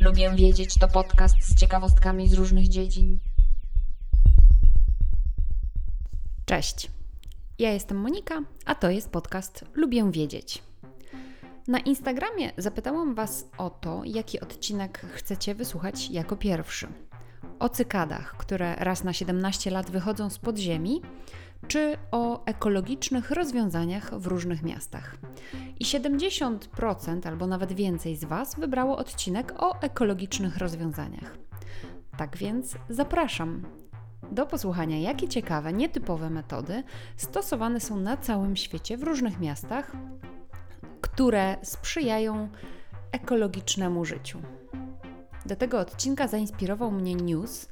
Lubię wiedzieć to podcast z ciekawostkami z różnych dziedzin. Cześć. Ja jestem Monika, a to jest podcast Lubię wiedzieć. Na Instagramie zapytałam Was o to, jaki odcinek chcecie wysłuchać jako pierwszy. O cykadach, które raz na 17 lat wychodzą z podziemi, czy o ekologicznych rozwiązaniach w różnych miastach. I 70% albo nawet więcej z Was wybrało odcinek o ekologicznych rozwiązaniach. Tak więc zapraszam do posłuchania, jakie ciekawe, nietypowe metody stosowane są na całym świecie w różnych miastach, które sprzyjają ekologicznemu życiu. Do tego odcinka zainspirował mnie news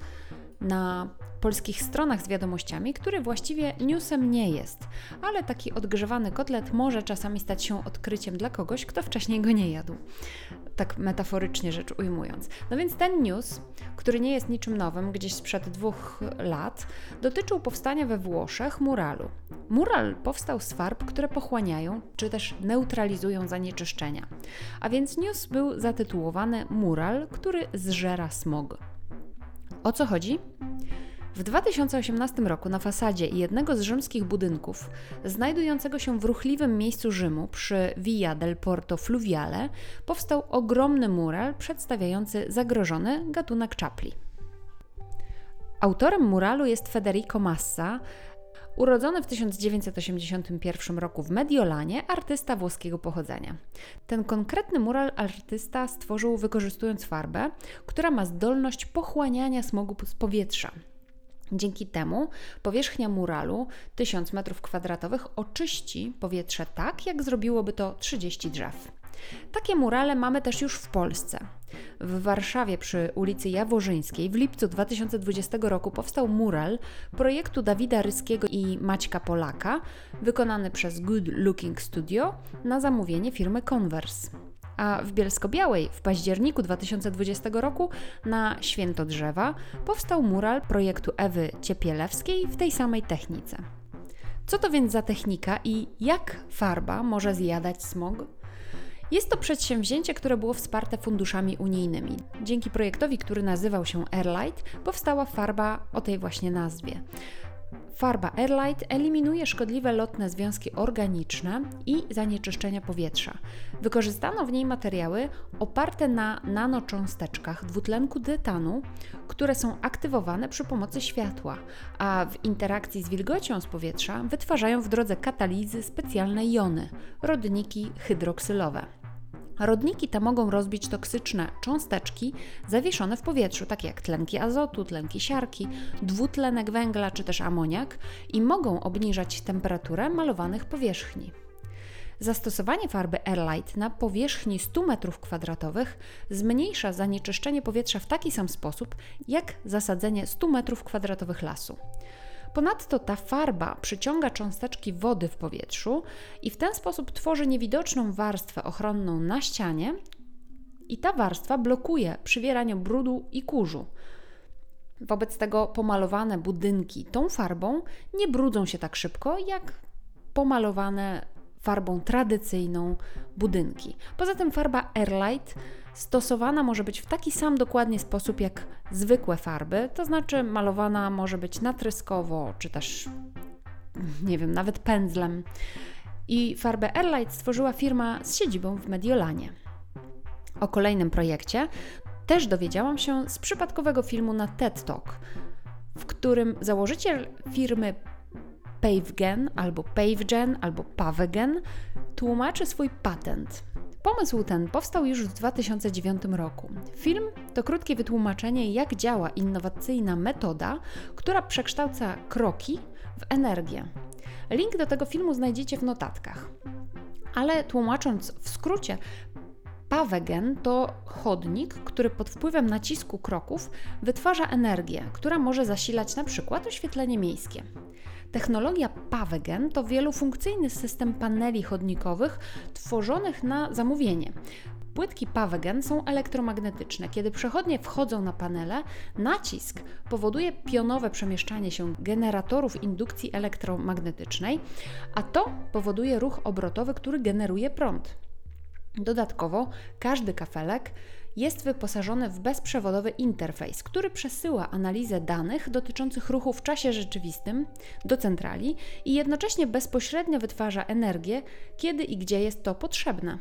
na polskich stronach z wiadomościami, który właściwie newsem nie jest, ale taki odgrzewany kotlet może czasami stać się odkryciem dla kogoś, kto wcześniej go nie jadł. Tak metaforycznie rzecz ujmując. No więc ten news, który nie jest niczym nowym, gdzieś sprzed dwóch lat, dotyczył powstania we Włoszech muralu. Mural powstał z farb, które pochłaniają czy też neutralizują zanieczyszczenia. A więc news był zatytułowany Mural, który zżera smog. O co chodzi? W 2018 roku na fasadzie jednego z rzymskich budynków, znajdującego się w ruchliwym miejscu Rzymu przy Via del Porto Fluviale, powstał ogromny mural przedstawiający zagrożony gatunek czapli. Autorem muralu jest Federico Massa, Urodzony w 1981 roku w Mediolanie, artysta włoskiego pochodzenia. Ten konkretny mural artysta stworzył wykorzystując farbę, która ma zdolność pochłaniania smogu z powietrza. Dzięki temu powierzchnia muralu 1000 m2 oczyści powietrze tak, jak zrobiłoby to 30 drzew. Takie murale mamy też już w Polsce. W Warszawie przy ulicy Jaworzyńskiej w lipcu 2020 roku powstał mural projektu Dawida Ryskiego i Maćka Polaka, wykonany przez Good Looking Studio na zamówienie firmy Converse. A w Bielsko-Białej w październiku 2020 roku na Święto Drzewa powstał mural projektu Ewy Ciepielewskiej w tej samej technice. Co to więc za technika i jak farba może zjadać smog? Jest to przedsięwzięcie, które było wsparte funduszami unijnymi. Dzięki projektowi, który nazywał się Airlight, powstała farba o tej właśnie nazwie. Farba Airlight eliminuje szkodliwe lotne związki organiczne i zanieczyszczenia powietrza. Wykorzystano w niej materiały oparte na nanocząsteczkach dwutlenku tytanu, które są aktywowane przy pomocy światła, a w interakcji z wilgocią z powietrza wytwarzają w drodze katalizy specjalne jony rodniki hydroksylowe. Rodniki te mogą rozbić toksyczne cząsteczki zawieszone w powietrzu, takie jak tlenki azotu, tlenki siarki, dwutlenek węgla czy też amoniak i mogą obniżać temperaturę malowanych powierzchni. Zastosowanie farby Airlight na powierzchni 100 m2 zmniejsza zanieczyszczenie powietrza w taki sam sposób jak zasadzenie 100 m2 lasu. Ponadto ta farba przyciąga cząsteczki wody w powietrzu i w ten sposób tworzy niewidoczną warstwę ochronną na ścianie, i ta warstwa blokuje przywieranie brudu i kurzu. Wobec tego pomalowane budynki tą farbą nie brudzą się tak szybko jak pomalowane farbą tradycyjną budynki. Poza tym farba Airlight stosowana może być w taki sam dokładnie sposób jak zwykłe farby, to znaczy malowana może być natryskowo, czy też nie wiem, nawet pędzlem. I farbę Airlight stworzyła firma z siedzibą w Mediolanie. O kolejnym projekcie też dowiedziałam się z przypadkowego filmu na TED Talk, w którym założyciel firmy PaveGen albo PaveGen albo PaveGen tłumaczy swój patent. Pomysł ten powstał już w 2009 roku. Film to krótkie wytłumaczenie, jak działa innowacyjna metoda, która przekształca kroki w energię. Link do tego filmu znajdziecie w notatkach. Ale tłumacząc w skrócie, Pawegen to chodnik, który pod wpływem nacisku kroków wytwarza energię, która może zasilać na przykład oświetlenie miejskie. Technologia Pavegen to wielofunkcyjny system paneli chodnikowych tworzonych na zamówienie. Płytki Pavegen są elektromagnetyczne. Kiedy przechodnie wchodzą na panele, nacisk powoduje pionowe przemieszczanie się generatorów indukcji elektromagnetycznej, a to powoduje ruch obrotowy, który generuje prąd. Dodatkowo każdy kafelek jest wyposażony w bezprzewodowy interfejs, który przesyła analizę danych dotyczących ruchu w czasie rzeczywistym do centrali i jednocześnie bezpośrednio wytwarza energię, kiedy i gdzie jest to potrzebne.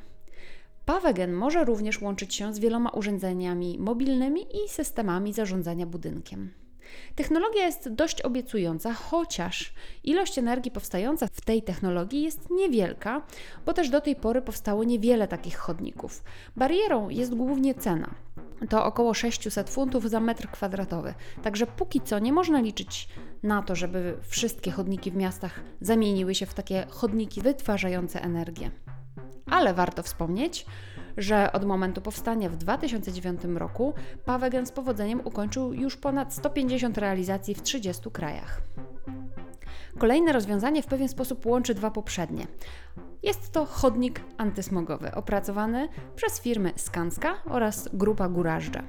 Pawegen może również łączyć się z wieloma urządzeniami mobilnymi i systemami zarządzania budynkiem. Technologia jest dość obiecująca, chociaż ilość energii powstająca w tej technologii jest niewielka, bo też do tej pory powstało niewiele takich chodników. Barierą jest głównie cena. To około 600 funtów za metr kwadratowy. Także póki co nie można liczyć na to, żeby wszystkie chodniki w miastach zamieniły się w takie chodniki wytwarzające energię. Ale warto wspomnieć, że od momentu powstania w 2009 roku Pawegen z powodzeniem ukończył już ponad 150 realizacji w 30 krajach. Kolejne rozwiązanie w pewien sposób łączy dwa poprzednie. Jest to chodnik antysmogowy opracowany przez firmy Skanska oraz Grupa Gurażdża.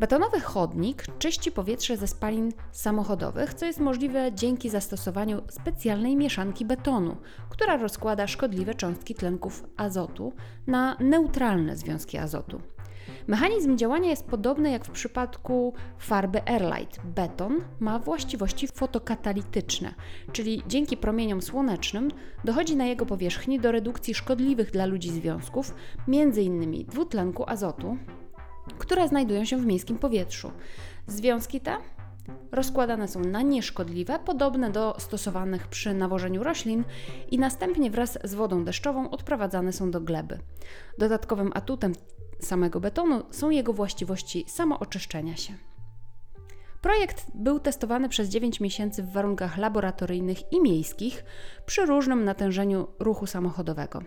Betonowy chodnik czyści powietrze ze spalin samochodowych, co jest możliwe dzięki zastosowaniu specjalnej mieszanki betonu, która rozkłada szkodliwe cząstki tlenków azotu na neutralne związki azotu. Mechanizm działania jest podobny jak w przypadku farby Airlight. Beton ma właściwości fotokatalityczne, czyli dzięki promieniom słonecznym dochodzi na jego powierzchni do redukcji szkodliwych dla ludzi związków, m.in. dwutlenku azotu, które znajdują się w miejskim powietrzu. Związki te rozkładane są na nieszkodliwe, podobne do stosowanych przy nawożeniu roślin i następnie wraz z wodą deszczową odprowadzane są do gleby. Dodatkowym atutem samego betonu są jego właściwości samooczyszczenia się. Projekt był testowany przez 9 miesięcy w warunkach laboratoryjnych i miejskich przy różnym natężeniu ruchu samochodowego.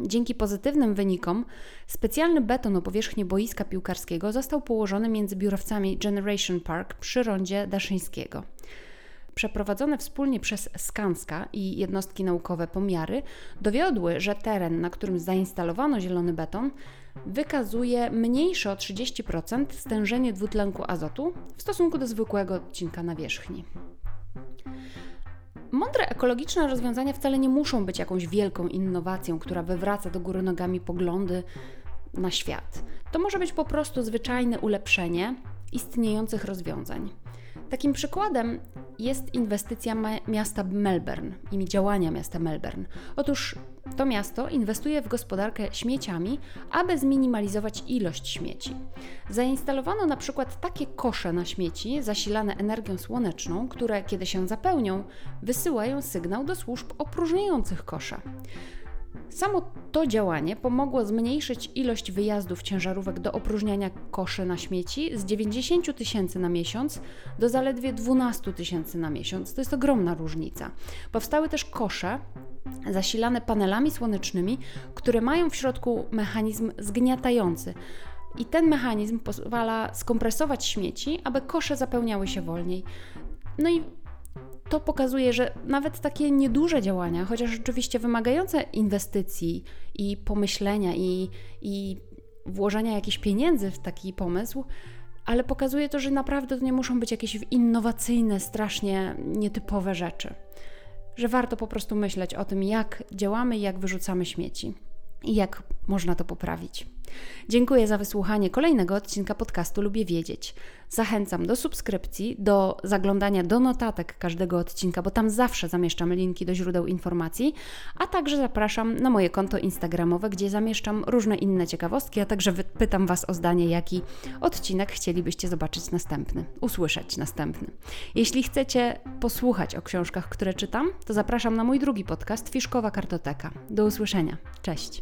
Dzięki pozytywnym wynikom specjalny beton o powierzchni boiska piłkarskiego został położony między biurowcami Generation Park przy rondzie Daszyńskiego. Przeprowadzone wspólnie przez Skanska i jednostki naukowe pomiary dowiodły, że teren, na którym zainstalowano zielony beton, wykazuje mniejsze o 30% stężenie dwutlenku azotu w stosunku do zwykłego odcinka nawierzchni. Mądre ekologiczne rozwiązania wcale nie muszą być jakąś wielką innowacją, która wywraca do góry nogami poglądy na świat. To może być po prostu zwyczajne ulepszenie istniejących rozwiązań. Takim przykładem jest inwestycja miasta Melbourne i działania miasta Melbourne. Otóż to miasto inwestuje w gospodarkę śmieciami, aby zminimalizować ilość śmieci. Zainstalowano na przykład takie kosze na śmieci zasilane energią słoneczną, które kiedy się zapełnią, wysyłają sygnał do służb opróżniających kosze. Samo to działanie pomogło zmniejszyć ilość wyjazdów ciężarówek do opróżniania koszy na śmieci z 90 tysięcy na miesiąc do zaledwie 12 tysięcy na miesiąc. To jest ogromna różnica. Powstały też kosze zasilane panelami słonecznymi, które mają w środku mechanizm zgniatający. I ten mechanizm pozwala skompresować śmieci, aby kosze zapełniały się wolniej. No i to pokazuje, że nawet takie nieduże działania, chociaż rzeczywiście wymagające inwestycji i pomyślenia i, i włożenia jakichś pieniędzy w taki pomysł, ale pokazuje to, że naprawdę to nie muszą być jakieś innowacyjne, strasznie nietypowe rzeczy. Że warto po prostu myśleć o tym, jak działamy jak wyrzucamy śmieci i jak można to poprawić. Dziękuję za wysłuchanie kolejnego odcinka podcastu Lubię Wiedzieć. Zachęcam do subskrypcji, do zaglądania do notatek każdego odcinka, bo tam zawsze zamieszczamy linki do źródeł informacji, a także zapraszam na moje konto Instagramowe, gdzie zamieszczam różne inne ciekawostki, a także pytam Was o zdanie, jaki odcinek chcielibyście zobaczyć następny, usłyszeć następny. Jeśli chcecie posłuchać o książkach, które czytam, to zapraszam na mój drugi podcast Fiszkowa Kartoteka. Do usłyszenia. Cześć.